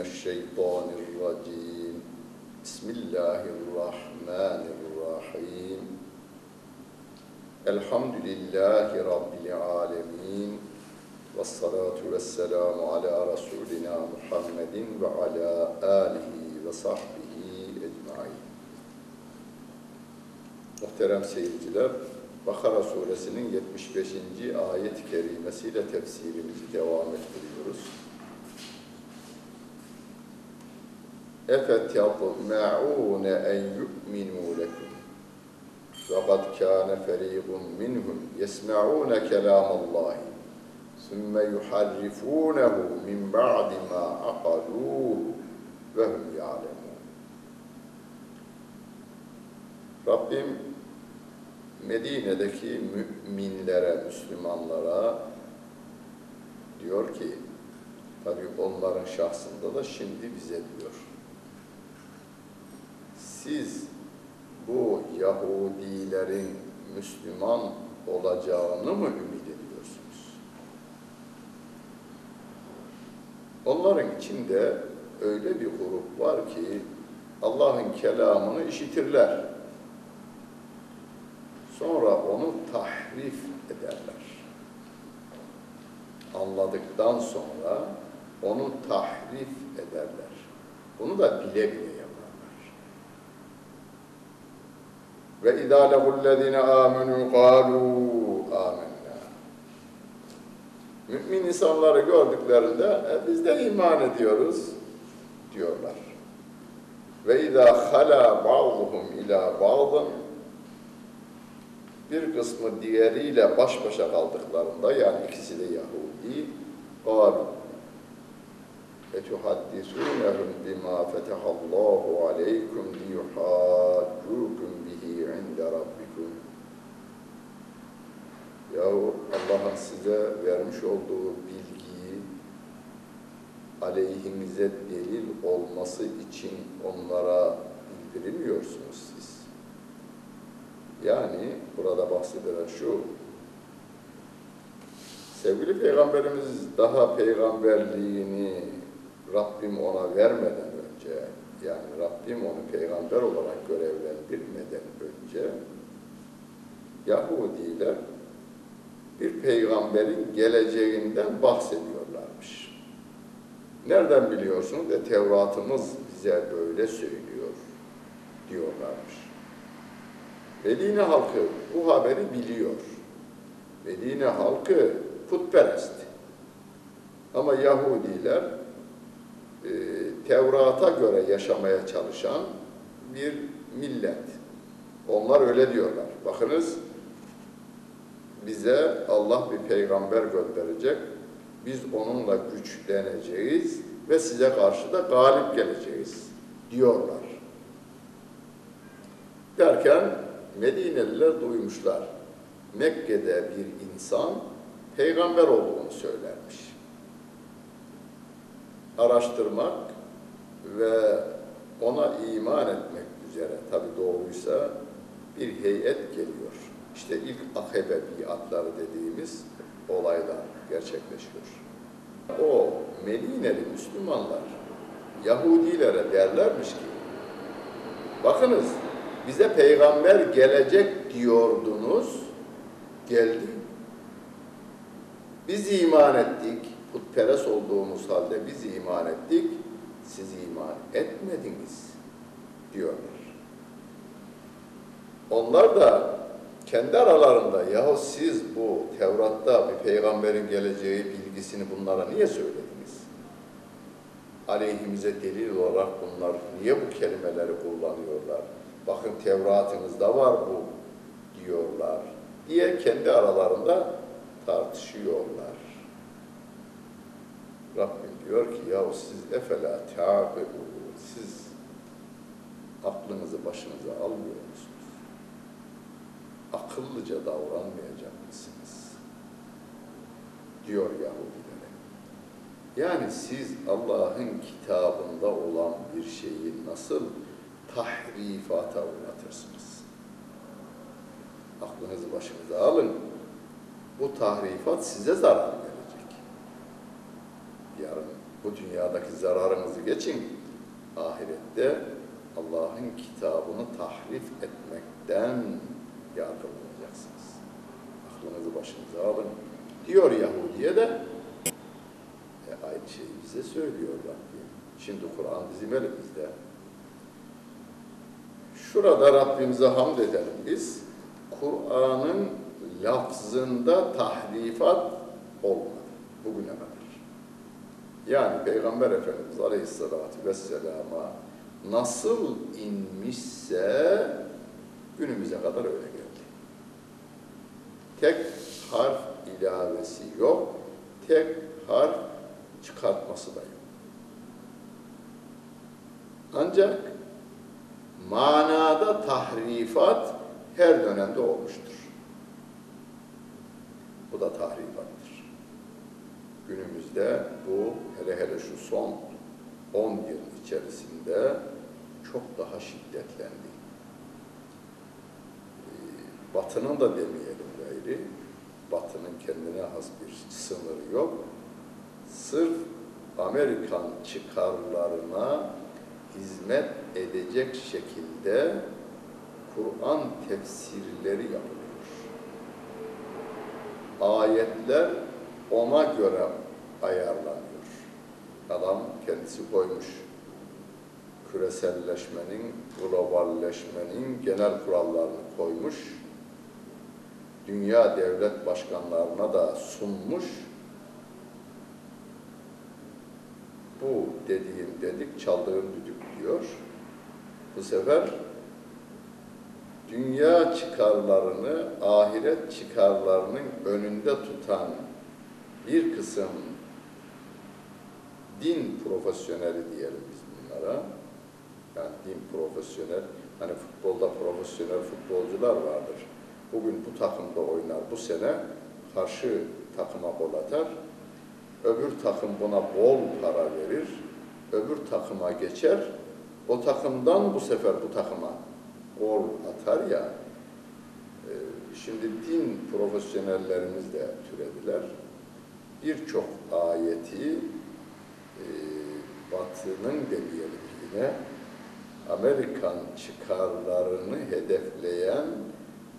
الشيطان الرجيم بسم الله الرحمن الرحيم الحمد لله رب العالمين والصلاة والسلام على رسولنا محمد وعلى آله وصحبه ecmaîn. Muhterem seyirciler, Bakara suresinin 75. ayet-i kerimesiyle tefsirimizi devam ettiriyoruz. اَفَتَطْمَعُونَ اَنْ يُؤْمِنُوا لَكُمْ وَقَدْ كَانَ فَرِيقٌ مِّنْهُمْ يَسْمَعُونَ كَلَامَ اللّٰهِ ثُمَّ يُحَرِّفُونَهُ مِنْ بَعْدِ مَا عَقَلُوهُ وَهُمْ يَعْلَمُونَ Rabbim Medine'deki müminlere, Müslümanlara diyor ki, tabi onların şahsında da şimdi bize diyor. Siz bu Yahudilerin Müslüman olacağını mı ümit ediyorsunuz? Onların içinde öyle bir grup var ki Allah'ın kelamını işitirler. Sonra onu tahrif ederler. Anladıktan sonra onu tahrif ederler. Bunu da bile bile Ve idâ lehullezine âmenû kâlû âmennâ. Mümin insanları gördüklerinde e, biz de iman ediyoruz diyorlar. Ve idâ halâ ba'duhum ilâ ba'dın bir kısmı diğeriyle baş başa kaldıklarında yani ikisi de Yahudi قالوا اَتُحَدِّسُونَهُمْ بِمَا فَتَحَ اللّٰهُ عَلَيْكُمْ لِيُحَاجُّوكُمْ بِهِ عِنْدَ رَبِّكُمْ Yahu Allah'ın size vermiş olduğu bilgiyi aleyhimize delil olması için onlara bildirmiyorsunuz siz. Yani burada bahsedilen şu, sevgili Peygamberimiz daha peygamberliğini Rabbim ona vermeden önce, yani Rabbim onu peygamber olarak görevlendirmeden önce, Yahudiler bir peygamberin geleceğinden bahsediyorlarmış. Nereden biliyorsunuz? De Tevratımız bize böyle söylüyor diyorlarmış. Medine halkı bu haberi biliyor. Medine halkı putperest. Ama Yahudiler e, Tevrat'a göre yaşamaya çalışan bir millet. Onlar öyle diyorlar. Bakınız bize Allah bir peygamber gönderecek. Biz onunla güçleneceğiz ve size karşı da galip geleceğiz diyorlar. Derken Medineliler duymuşlar. Mekke'de bir insan peygamber olduğunu söylermiş. Araştırmak ve ona iman etmek üzere, tabi doğruysa bir heyet geliyor. İşte ilk akebe biatları dediğimiz olaylar gerçekleşiyor. O Medineli Müslümanlar Yahudilere derlermiş ki, bakınız bize peygamber gelecek diyordunuz, geldi. Biz iman ettik, putperest olduğumuz halde biz iman ettik, siz iman etmediniz diyorlar. Onlar da kendi aralarında yahu siz bu Tevrat'ta bir peygamberin geleceği bilgisini bunlara niye söylediniz? Aleyhimize delil olarak bunlar niye bu kelimeleri kullanıyorlar? Bakın Tevrat'ınızda var bu diyorlar diye kendi aralarında tartışıyorlar. Rabbim diyor ki ya siz efela ta'bidu siz aklınızı başınıza almıyor musunuz? Akıllıca davranmayacak mısınız? Diyor Yahudilere. Yani siz Allah'ın kitabında olan bir şeyi nasıl tahrifata uğratırsınız? Aklınızı başınıza alın. Bu tahrifat size zarar Bu dünyadaki zararınızı geçin. Ahirette Allah'ın kitabını tahrif etmekten yargılanacaksınız. Aklınızı başınıza alın. Diyor Yahudi'ye de e, aynı şeyi bize söylüyor Rabbim. Şimdi Kur'an bizim elimizde. Şurada Rabbimize hamd edelim biz. Kur'an'ın lafzında tahrifat olmadı bugüne kadar. Yani Peygamber Efendimiz Aleyhisselatü Vesselam'a nasıl inmişse günümüze kadar öyle geldi. Tek harf ilavesi yok, tek harf çıkartması da yok. Ancak manada tahrifat her dönemde olmuştur. Bu da tahrifattır. Günümüzde bu hele hele şu son 10 yıl içerisinde çok daha şiddetlendi. Ee, Batının da demeyelim gayri, Batı'nın kendine has bir sınırı yok. Sırf Amerikan çıkarlarına hizmet edecek şekilde Kur'an tefsirleri yapılıyor. Ayetler ona göre ayarlanıyor. Adam kendisi koymuş. Küreselleşmenin, globalleşmenin genel kurallarını koymuş. Dünya devlet başkanlarına da sunmuş. Bu dediğim dedik, çaldığım düdük diyor. Bu sefer dünya çıkarlarını, ahiret çıkarlarının önünde tutan bir kısım din profesyoneli diyelim biz bunlara. Yani din profesyonel, hani futbolda profesyonel futbolcular vardır. Bugün bu takımda oynar, bu sene karşı takıma gol atar. Öbür takım buna bol para verir. Öbür takıma geçer. O takımdan bu sefer bu takıma gol atar ya. e, Şimdi din profesyonellerimiz de türediler. Birçok ayeti Batı'nın demeyelim yine Amerikan çıkarlarını hedefleyen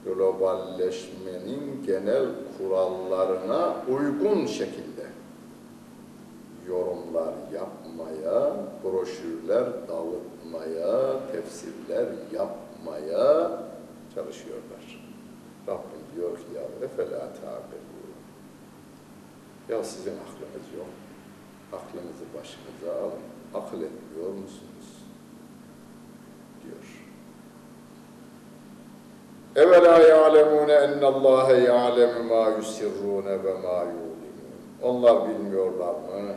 globalleşmenin genel kurallarına uygun şekilde yorumlar yapmaya, broşürler dağıtmaya, tefsirler yapmaya çalışıyorlar. Rabbim diyor ki ya efela ta'bedûn. Ya sizin aklınız yok. Aklınızı başınıza alın. Akıl etmiyor musunuz? diyor. Evela ya'lemûne ennallâhe ya'lemu mâ yusirrûne ve mâ yu'linûn. Onlar bilmiyorlar mı?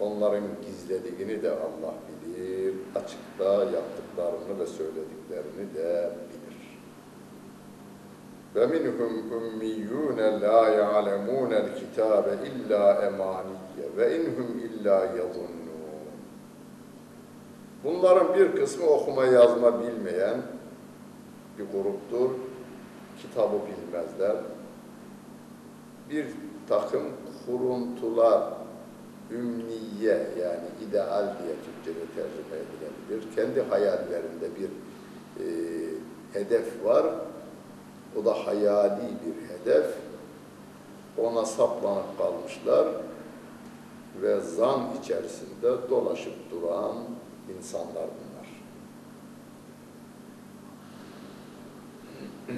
Onların gizlediğini de Allah bilir. Açıkta yaptıklarını ve söylediklerini de bilir. Ummiyyûne lâ ya'lemûnel kitâbe illâ emaniyye ve inhum illâ yazunnûn. Bunların bir kısmı okuma yazma bilmeyen bir gruptur. Kitabı bilmezler. Bir takım kuruntular, ümniye yani ideal diye Türkçe'de tercüme edilebilir. Kendi hayallerinde bir e, hedef var. O da hayali bir hedef. Ona saplanıp kalmışlar ve zan içerisinde dolaşıp duran insanlar bunlar.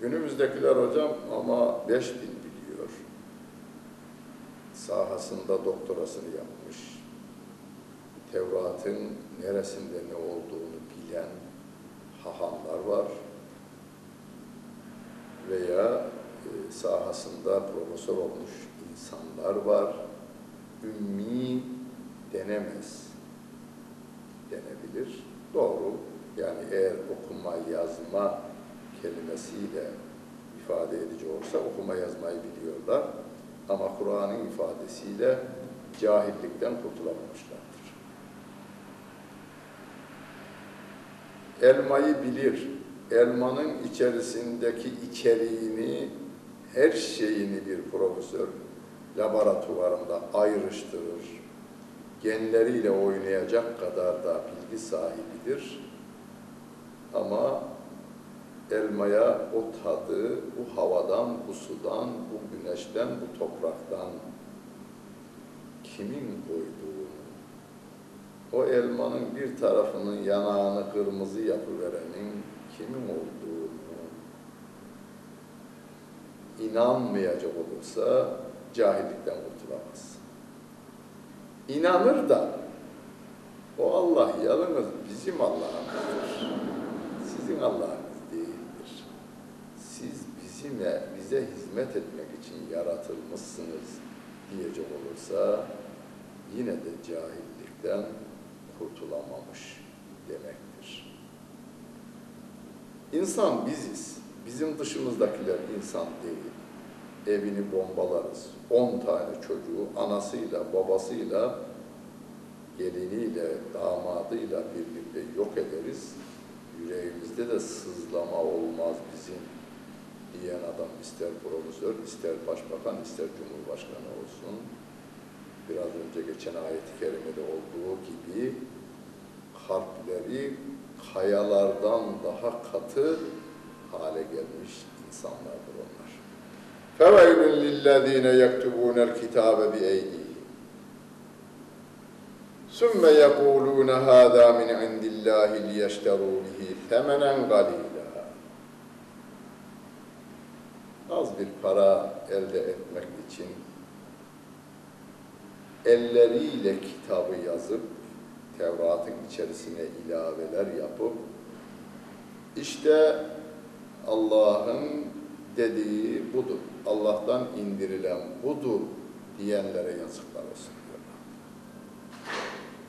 Günümüzdekiler hocam ama beş bin biliyor. Sahasında doktorasını yapmış. Tevrat'ın neresinde ne olduğunu bilen hahamlar var. Veya e, sahasında profesör olmuş insanlar var. Ümmi denemez denebilir. Doğru. Yani eğer okuma yazma kelimesiyle ifade edici olsa okuma yazmayı biliyorlar. Ama Kur'an'ın ifadesiyle cahillikten kurtulamamışlardır. Elmayı bilir. Elmanın içerisindeki içeriğini her şeyini bir profesör laboratuvarında ayrıştırır. Genleriyle oynayacak kadar da bilgi sahibidir. Ama elmaya o tadı, bu havadan, bu sudan, bu güneşten, bu topraktan kimin koyduğunu, o elmanın bir tarafının yanağını kırmızı yapıverenin kimin olduğunu inanmayacak olursa cahillikten kurtulamaz. İnanır da o Allah yalnız bizim Allah'ımızdır. Sizin Allah'ınız değildir. Siz bizimle, bize hizmet etmek için yaratılmışsınız diyecek olursa yine de cahillikten kurtulamamış demektir. İnsan biziz. Bizim dışımızdakiler insan değil. Evini bombalarız. On tane çocuğu anasıyla, babasıyla, geliniyle, damadıyla birlikte yok ederiz. Yüreğimizde de sızlama olmaz bizim diyen adam ister profesör, ister başbakan, ister cumhurbaşkanı olsun Biraz önce geçen ayet-i kerimede olduğu gibi kalpleri kayalardan daha katı hale gelmiş insanlardır onlar. فَوَيْلٌ لِلَّذ۪ينَ يَكْتُبُونَ الْكِتَابَ بِاَيْدِيهِمْ ثُمَّ يَقُولُونَ هَذَا مِنْ عِنْدِ اللّٰهِ لِيَشْتَرُوا بِهِ ثَمَنًا قَلِيلًا Az bir para elde etmek için elleriyle kitabı yazıp Tevrat'ın içerisine ilaveler yapıp işte Allah'ın dediği budur. Allah'tan indirilen budur diyenlere yazıklar olsun diyorlar.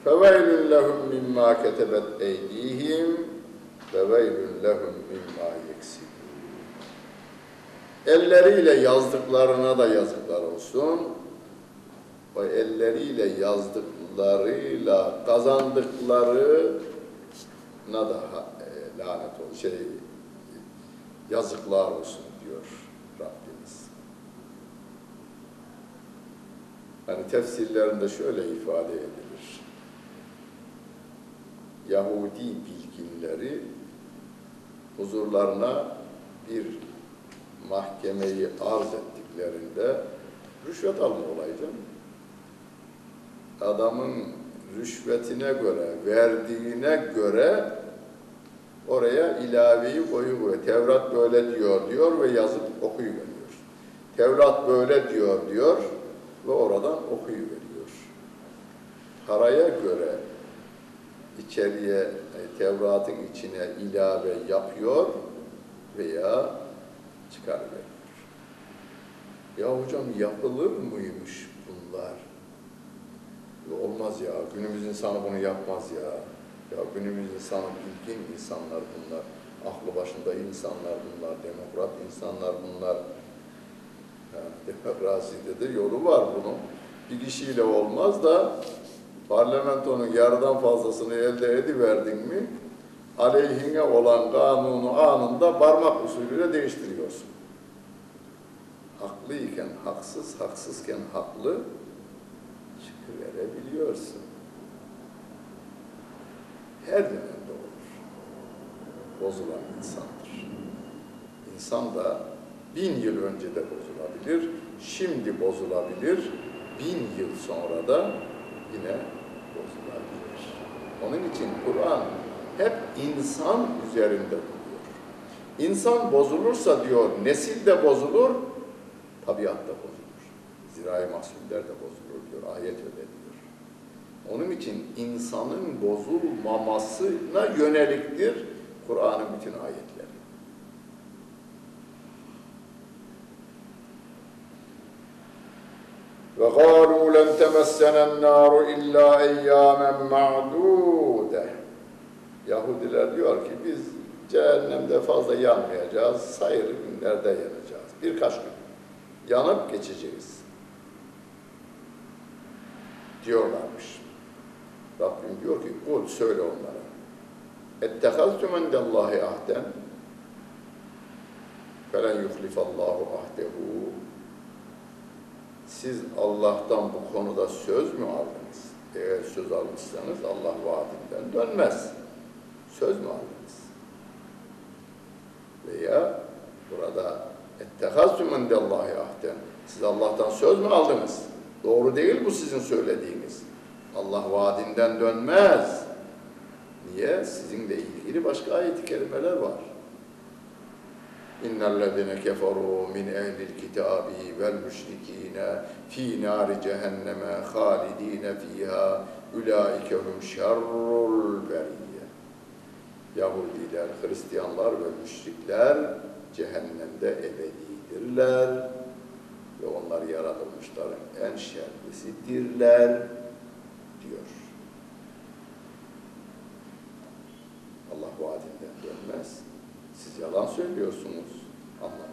فَوَيْلٌ لَهُمْ مِمَّا كَتَبَتْ اَيْد۪يهِمْ وَوَيْلٌ لَهُمْ مِمَّا يَكْسِبُونَ Elleriyle yazdıklarına da yazıklar olsun. o elleriyle yazdıklarıyla kazandıklarına da e, lanet olsun, şey, yazıklar olsun diyor Rabbimiz. Hani tefsirlerinde şöyle ifade edilir. Yahudi bilginleri huzurlarına bir mahkemeyi arz ettiklerinde rüşvet alma olayı canım. Adamın rüşvetine göre, verdiğine göre oraya ilaveyi koyuyor. Tevrat böyle diyor diyor ve yazıp okuyuveriyor. Tevrat böyle diyor diyor ve oradan okuyuveriyor. Paraya göre içeriye, e, Tevrat'ın içine ilave yapıyor veya çıkarıveriyor. Ya hocam yapılır mıymış bunlar? Olmaz ya, günümüz insanı bunu yapmaz ya. Ya günümüz insanı bilgin insanlar bunlar. Aklı başında insanlar bunlar, demokrat insanlar bunlar. Ya, demokraside de yolu var bunun. Bir kişiyle olmaz da parlamentonun yarıdan fazlasını elde ediverdin mi aleyhine olan kanunu anında parmak usulüyle değiştiriyorsun. Haklıyken haksız, haksızken haklı çıkıverebiliyorsun. Her dönemde olur. Bozulan insandır. İnsan da bin yıl önce de bozulabilir, şimdi bozulabilir, bin yıl sonra da yine bozulabilir. Onun için Kur'an hep insan üzerinde duruyor. İnsan bozulursa diyor, nesil de bozulur, tabiat da bozulur Zirai mahsuller de bozulur diyor, ayet öyle diyor. Onun için insanın bozulmamasına yöneliktir Kur'an'ın bütün ayetleri. Ve قالوا لن تمسنا النار إلا أياما معدودة Yahudiler diyor ki biz cehennemde fazla yanmayacağız, sayılı günlerde yanacağız. Birkaç gün yanıp geçeceğiz. Diyorlarmış. Rabbim diyor ki kul söyle onlara. اَتَّخَذْتُمْ اَنْدَ اللّٰهِ ahden فَلَنْ يُخْلِفَ اللّٰهُ عَهْدَهُ Siz Allah'tan bu konuda söz mü aldınız? Eğer söz almışsanız Allah vaadinden dönmez. Söz mü aldınız? Veya burada اَتَّخَزْتُمْ اَنْدَ اللّٰهِ ahden. Siz Allah'tan söz mü aldınız? Doğru değil bu sizin söylediğiniz. Allah vaadinden dönmez. Niye? Sizinle ilgili başka ayet-i kerimeler var. İnnellezine keferu min ehlil kitabi vel müşrikine fi nari cehenneme halidine fiha ulaike hum şerrul beriye. Yahudiler, Hristiyanlar ve müşrikler cehennemde ebedidirler ve onlar yaratılmışların en şerlisidirler diyor. Allah vaadinden dönmez. Siz yalan söylüyorsunuz. Anlamıyor.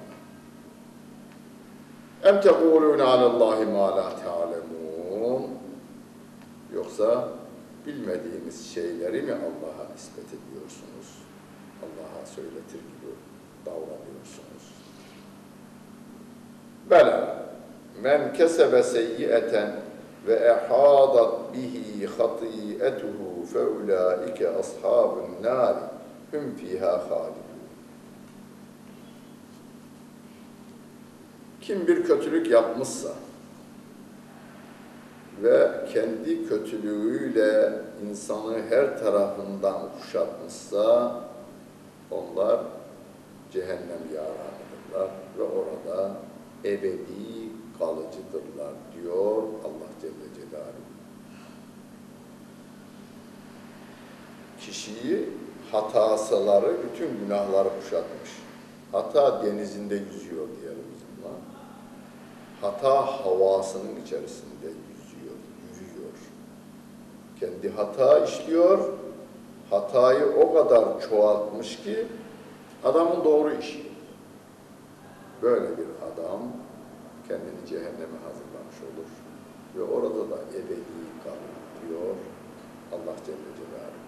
Em tekulûne alallâhi mâ lâ te'alemun. Yoksa bilmediğiniz şeyleri mi Allah'a nispet ediyorsunuz? Allah'a söyletir gibi davranıyorsunuz. Bela men kesebe seyyieten ve ehadat bihi hatiyetuhu fe ulaike ashabun nari hum fiha halidun. Kim bir kötülük yapmışsa ve kendi kötülüğüyle insanı her tarafından kuşatmışsa onlar cehennem yaranıdırlar ve orada ebedi kalıcıdırlar diyor Allah Celle Celaluhu. Kişiyi hatasaları bütün günahları kuşatmış. Hata denizinde yüzüyor diyelim biz buna. Hata havasının içerisinde yüzüyor, yürüyor. Kendi hata işliyor, hatayı o kadar çoğaltmış ki adamın doğru işi. Böyle bir adam kendini cehenneme hazırlamış olur. Ve orada da ebedi kalır diyor Allah Celle Celaluhu.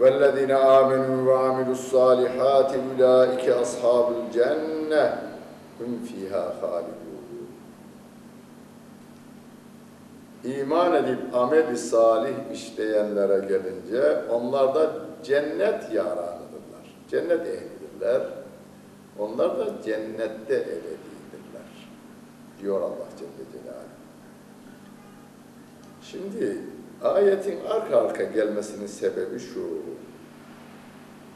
وَالَّذِينَ آمَنُوا وَعَمِلُوا الصَّالِحَاتِ اُولَٰئِكَ أَصْحَابُ الْجَنَّةِ هُمْ فِيهَا خَالِدُونَ İman edip amel-i salih işleyenlere gelince onlar da cennet yaranıdırlar. Cennet ehlidirler. onlar da cennette ebedidirler. Diyor Allah Celle Celaluhu. Şimdi ayetin arka arka gelmesinin sebebi şu.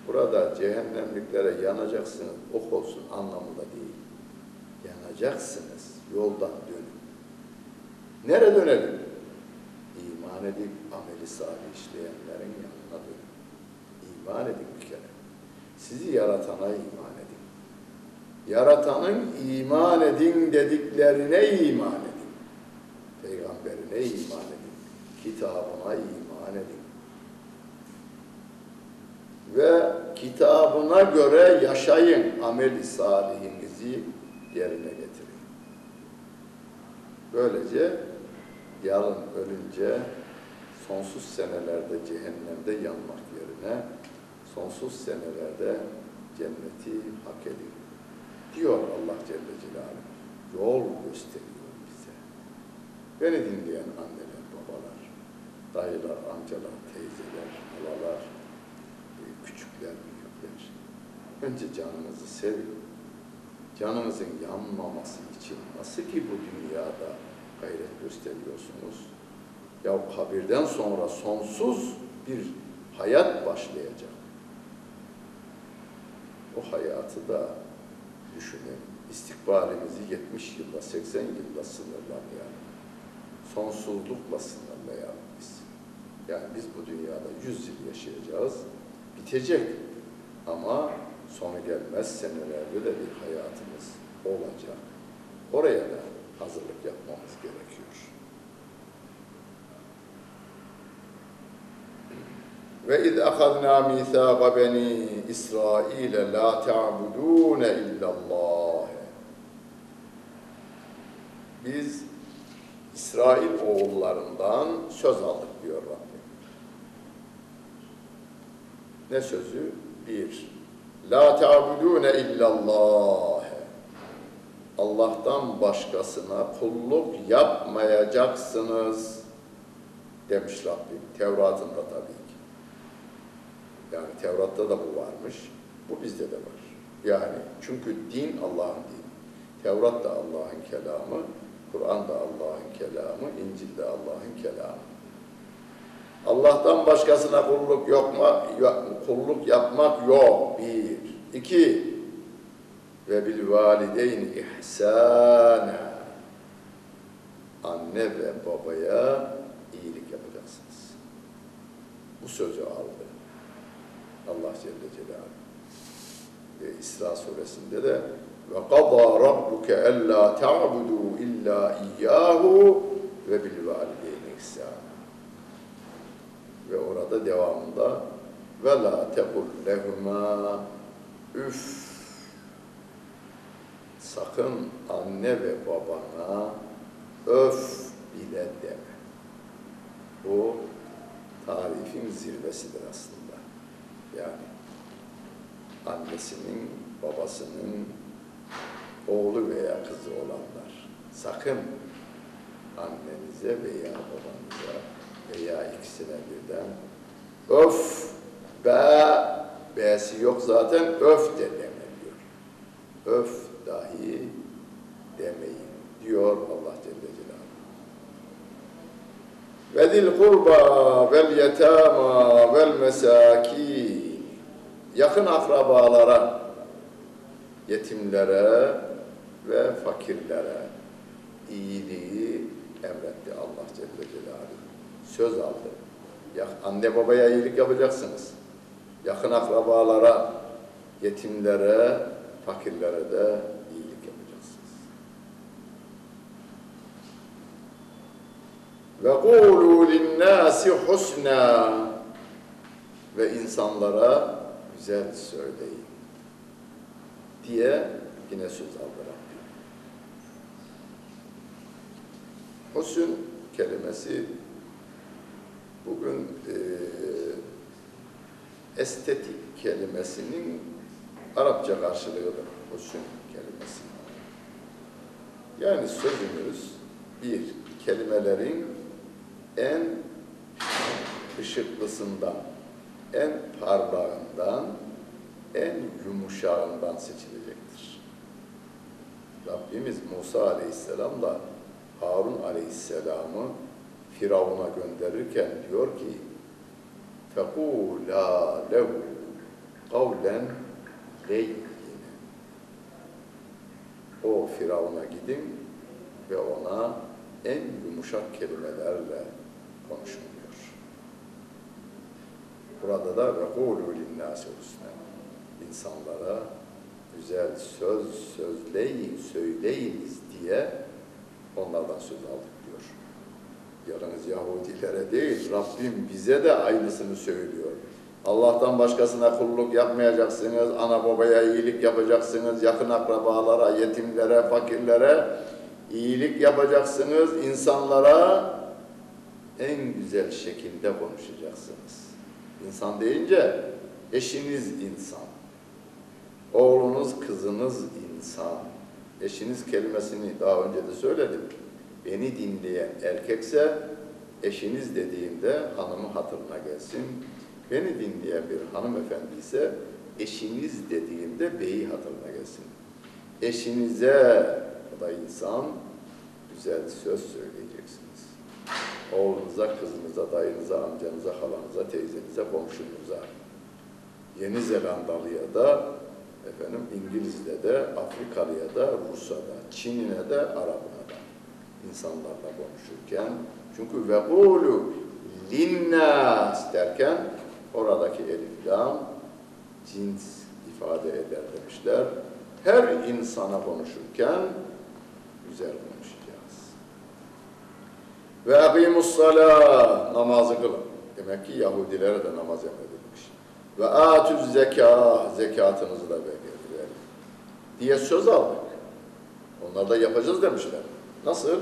Burada cehennemliklere yanacaksınız, ok olsun anlamında değil. Yanacaksınız, yoldan dönün. Nereye dönelim? İman edip ameli salih işleyenlerin yanına dönün. İman edin bir kere. Sizi yaratana iman edin. Yaratanın iman edin dediklerine iman edin. Peygamberine iman edin. Kitabına iman edin. Ve kitabına göre yaşayın. Amel-i salihinizi yerine getirin. Böylece yarın ölünce sonsuz senelerde cehennemde yanmak yerine sonsuz senelerde cenneti hak edin. Diyor Allah Celle Celaluhu. Yol gösteriyor bize. Beni dinleyen anneler, babalar, dayılar, amcalar, teyzeler, halalar, küçükler, büyükler. Önce canınızı sevin. Canınızın yanmaması için nasıl ki bu dünyada gayret gösteriyorsunuz? Ya kabirden sonra sonsuz bir hayat başlayacak. O hayatı da düşünün. İstikbalimizi 70 yılda, 80 yılda sınırlamayalım. Sonsuzlukla sınırlayalım biz. Yani biz bu dünyada 100 yıl yaşayacağız. Bitecek. Ama sonu gelmez senelerde de bir hayatımız olacak. Oraya da hazırlık yapmamız gerekiyor. Ve iz akadna mithaqa beni İsrail la ta'budun illallah. Biz İsrail oğullarından söz aldık diyor Rabbim. Ne sözü? Bir, La ta'budune illallah. Allah'tan başkasına kulluk yapmayacaksınız demiş Rabbim. Tevrat'ında tabii. Yani Tevrat'ta da bu varmış. Bu bizde de var. Yani çünkü din Allah'ın dini. Tevrat da Allah'ın kelamı, Kur'an da Allah'ın kelamı, İncil de Allah'ın kelamı. Allah'tan başkasına kulluk yapma, kulluk yapmak yok. Bir. İki. Ve bil valideyn ihsana. Anne ve babaya iyilik yapacaksınız. Bu sözü aldı. Allah Celle Celaluhu. Ve İsra suresinde de ve qada rabbuke alla ta'budu illa iyyahu ve bil valideyn ihsana ve orada devamında ve la tekul lehuma üf sakın anne ve babana öf bile deme. Bu tarifin zirvesidir aslında. Yani annesinin, babasının oğlu veya kızı olanlar sakın annenize veya babanıza veya ikisine birden öf be be'si yok zaten öf de deme diyor. Öf dahi demeyin diyor Allah Celle Celaluhu. Ve zil kurba vel yetama vel mesaki yakın akrabalara yetimlere ve fakirlere iyiliği emretti Allah Celle Celaluhu söz aldı. Ya, anne babaya iyilik yapacaksınız. Yakın akrabalara, yetimlere, fakirlere de iyilik yapacaksınız. Ve kulu linnâsi husna ve insanlara güzel söyleyin diye yine söz aldı Rabbim. Husn kelimesi bugün e, estetik kelimesinin Arapça karşılığıdır husn kelimesi. Yani sözümüz bir kelimelerin en ışıklısından, en parlağından, en yumuşağından seçilecektir. Rabbimiz Musa Aleyhisselam'la Harun Aleyhisselam'ı Firavun'a gönderirken diyor ki فَقُولَا لَهُ قَوْلًا لَيِّنًا O Firavun'a gidin ve ona en yumuşak kelimelerle konuşun diyor. Burada da ve kulu linnâsi. İnsanlara güzel söz sözleyin, söyleyiniz diye onlardan söz aldık diyor. Yarınız Yahudilere değil, Rabbim bize de aynısını söylüyor. Allah'tan başkasına kulluk yapmayacaksınız, ana babaya iyilik yapacaksınız, yakın akrabalara, yetimlere, fakirlere iyilik yapacaksınız, insanlara en güzel şekilde konuşacaksınız. İnsan deyince eşiniz insan, oğlunuz, kızınız insan. Eşiniz kelimesini daha önce de söyledim beni dinleyen erkekse eşiniz dediğimde hanımı hatırına gelsin. Beni dinleyen bir hanımefendi ise eşiniz dediğimde beyi hatırına gelsin. Eşinize, o da insan, güzel söz söyleyeceksiniz. Oğlunuza, kızınıza, dayınıza, amcanıza, halanıza, teyzenize, komşunuza. Yeni Zelandalı'ya da, efendim İngiliz'de de, Afrikalı'ya da, Rus'a da, Çin'ine de, Arap'ına da insanlarla konuşurken çünkü ve kulu linnas derken oradaki elif lam cins ifade eder demişler. Her insana konuşurken güzel konuşacağız. Ve akimus salah namazı kılın. Demek ki Yahudilere de namaz emredilmiş. Ve atüz zeka zekatınızı da verin diye söz aldık. Onlar da yapacağız demişler. Nasıl?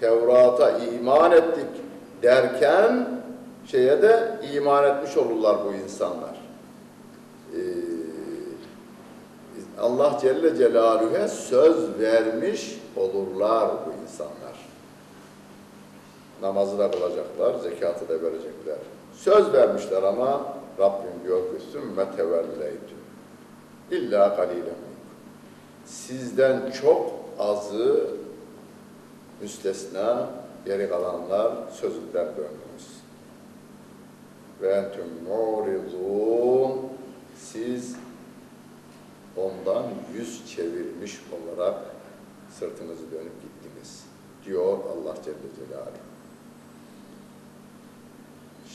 Tevrat'a iman ettik derken şeye de iman etmiş olurlar bu insanlar. Ee, Allah Celle Celaluhu'ya söz vermiş olurlar bu insanlar. Namazı da kılacaklar, zekatı da verecekler. Söz vermişler ama Rabbim diyor ki sümme tevelleytü. İlla kalilen Sizden çok azı müstesna geri kalanlar sözünden döndünüz. Ve entüm muridun siz ondan yüz çevirmiş olarak sırtınızı dönüp gittiniz diyor Allah Celle Celaluhu.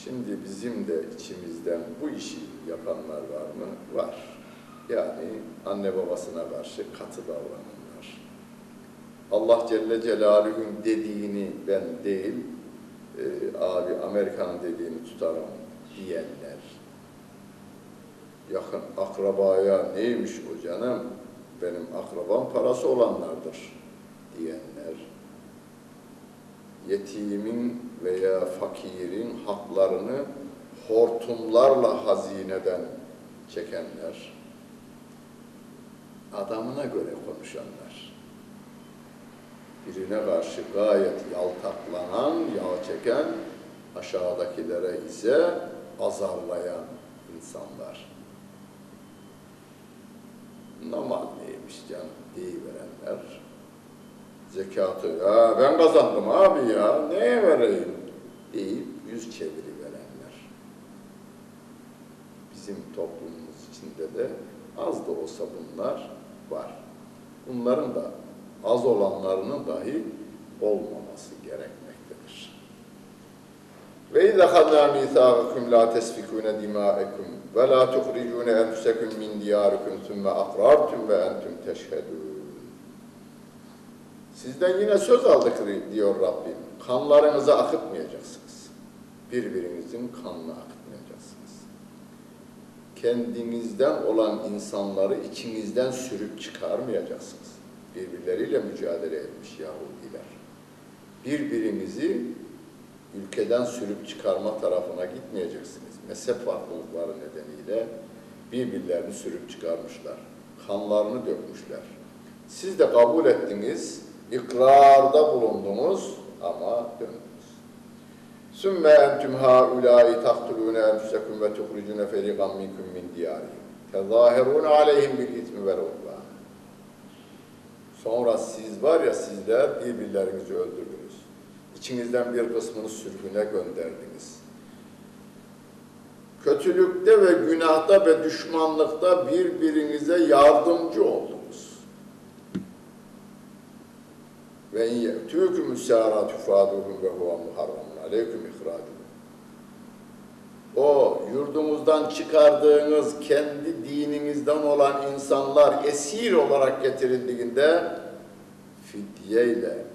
Şimdi bizim de içimizden bu işi yapanlar var mı? Var. Yani anne babasına karşı katı davrananlar. Allah Celle Celaluhu'nun dediğini ben değil, e, abi Amerika'nın dediğini tutarım diyenler. Yakın akrabaya neymiş o canım? Benim akrabam parası olanlardır diyenler. Yetimin veya fakirin haklarını hortumlarla hazineden çekenler. Adamına göre konuşanlar birine karşı gayet yaltaklanan, yağ çeken, aşağıdakilere ise azarlayan insanlar. Normal neymiş canım deyiverenler. Zekatı, ya ben kazandım abi ya, neye vereyim deyip yüz çeviriverenler. Bizim toplumumuz içinde de az da olsa bunlar var. Bunların da az olanlarının dahi olmaması gerekmektedir. Ve izâ khadnâ mîthâgakum lâ tesfikûne dimâekum ve lâ tuhricûne enfusekum min diyârikum thumme akrartum ve entum teşhedûn. Sizden yine söz aldık diyor Rabbim. Kanlarınızı akıtmayacaksınız. Birbirinizin kanını akıtmayacaksınız. Kendinizden olan insanları içinizden sürüp çıkarmayacaksınız birbirleriyle mücadele etmiş Yahudiler. Birbirimizi ülkeden sürüp çıkarma tarafına gitmeyeceksiniz. Mezhep farklılıkları nedeniyle birbirlerini sürüp çıkarmışlar. Kanlarını dökmüşler. Siz de kabul ettiniz, ikrarda bulundunuz ama döndünüz. Sümme entüm haulâi taktulûne enfusekum ve tuhricûne feriqan minkum min diyârihim. Tezâherûne aleyhim bil ismi vel. Sonra siz var ya sizler birbirlerinizi öldürdünüz. İçinizden bir kısmını sürgüne gönderdiniz. Kötülükte ve günahta ve düşmanlıkta birbirinize yardımcı oldunuz. Ve in ye'tûküm müsârâ tufâduhum ve huve muharramun aleyküm. O yurdumuzdan çıkardığınız kendi dininizden olan insanlar esir olarak getirildiğinde fidyeyle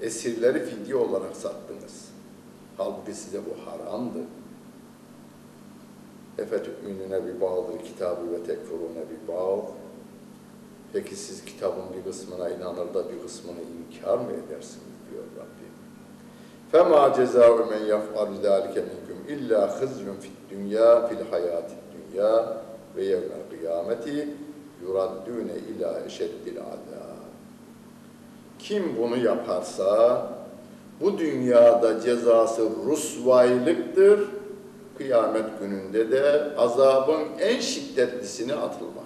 esirleri fidye olarak sattınız. Halbuki size bu haramdı. Efetü'minüne bir bağdır kitabı ve tekfurune bir bağ. Peki siz kitabın bir kısmına inanır da bir kısmını inkar mı edersiniz diyor Rabbim. فَمَا جَزَاءُ مَنْ يَفْعَلُ ذَٰلِكَ مِنْكُمْ اِلَّا خِزْيٌ فِي الدُّنْيَا فِي الْحَيَاةِ الدُّنْيَا وَيَوْمَ الْقِيَامَةِ يُرَدُّونَ اِلَى اَشَدِّ الْعَذَابِ Kim bunu yaparsa bu dünyada cezası rusvaylıktır, kıyamet gününde de azabın en şiddetlisine atılmaktır.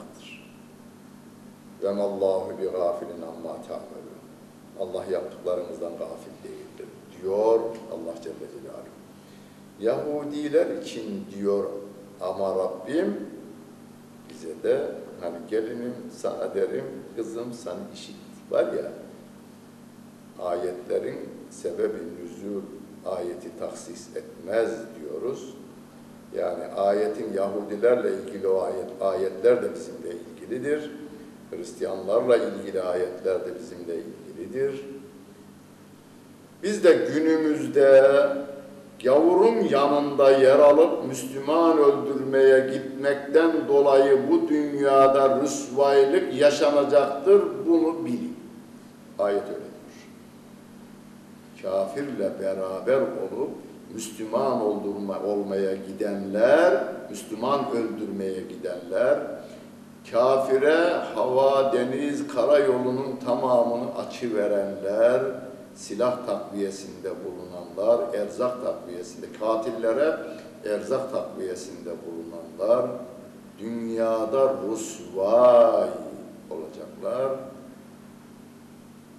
Ve mallahu bi gafilin amma ta'melun. Allah yaptıklarınızdan gafil değildir diyor Allah Celle Celaluhu. Yahudiler için diyor ama Rabbim bize de hani gelinim sana kızım sana işit var ya ayetlerin sebebi nüzul ayeti taksis etmez diyoruz. Yani ayetin Yahudilerle ilgili o ayet, ayetler de bizimle ilgilidir. Hristiyanlarla ilgili ayetler de bizimle ilgilidir. Biz de günümüzde gavurun yanında yer alıp Müslüman öldürmeye gitmekten dolayı bu dünyada rüsvaylık yaşanacaktır. Bunu bilin. Ayet öyle kafirle beraber olup Müslüman oldurma, olmaya gidenler, Müslüman öldürmeye gidenler, kafire hava, deniz, karayolunun tamamını açıverenler, silah takviyesinde bulunanlar, erzak takviyesinde, katillere erzak takviyesinde bulunanlar, dünyada rusvay olacaklar.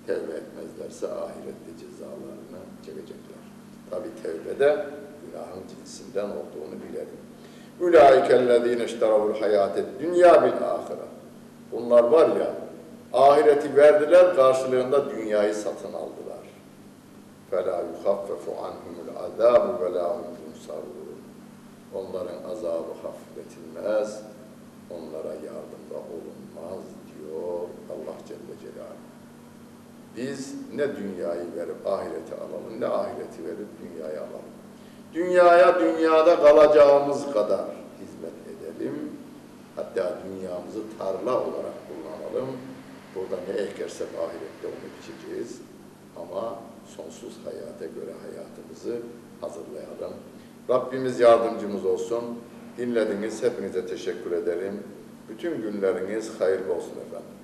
Tevbe etmezlerse ahirette cezalarını çekecekler. Tabi tevbede günahın cinsinden olduğunu bilelim. Ulaikellezine işteravul hayatet dünya bil ahire. Bunlar var ya, ahireti verdiler karşılığında dünyayı satın aldılar. Fela yuhaffefu anhumul azabu ve la yunsarun. Onların azabı hafifletilmez, onlara yardımda olunmaz diyor Allah Celle Celaluhu. Biz ne dünyayı verip ahireti alalım, ne ahireti verip dünyayı alalım. Dünyaya dünyada kalacağımız kadar hizmet edelim. Hatta dünyamızı tarla olarak kullanalım. Burada ne ekersek ahirette onu biçeceğiz. Ama sonsuz hayata göre hayatımızı hazırlayalım. Rabbimiz yardımcımız olsun. Dinlediniz. Hepinize teşekkür ederim. Bütün günleriniz hayırlı olsun efendim.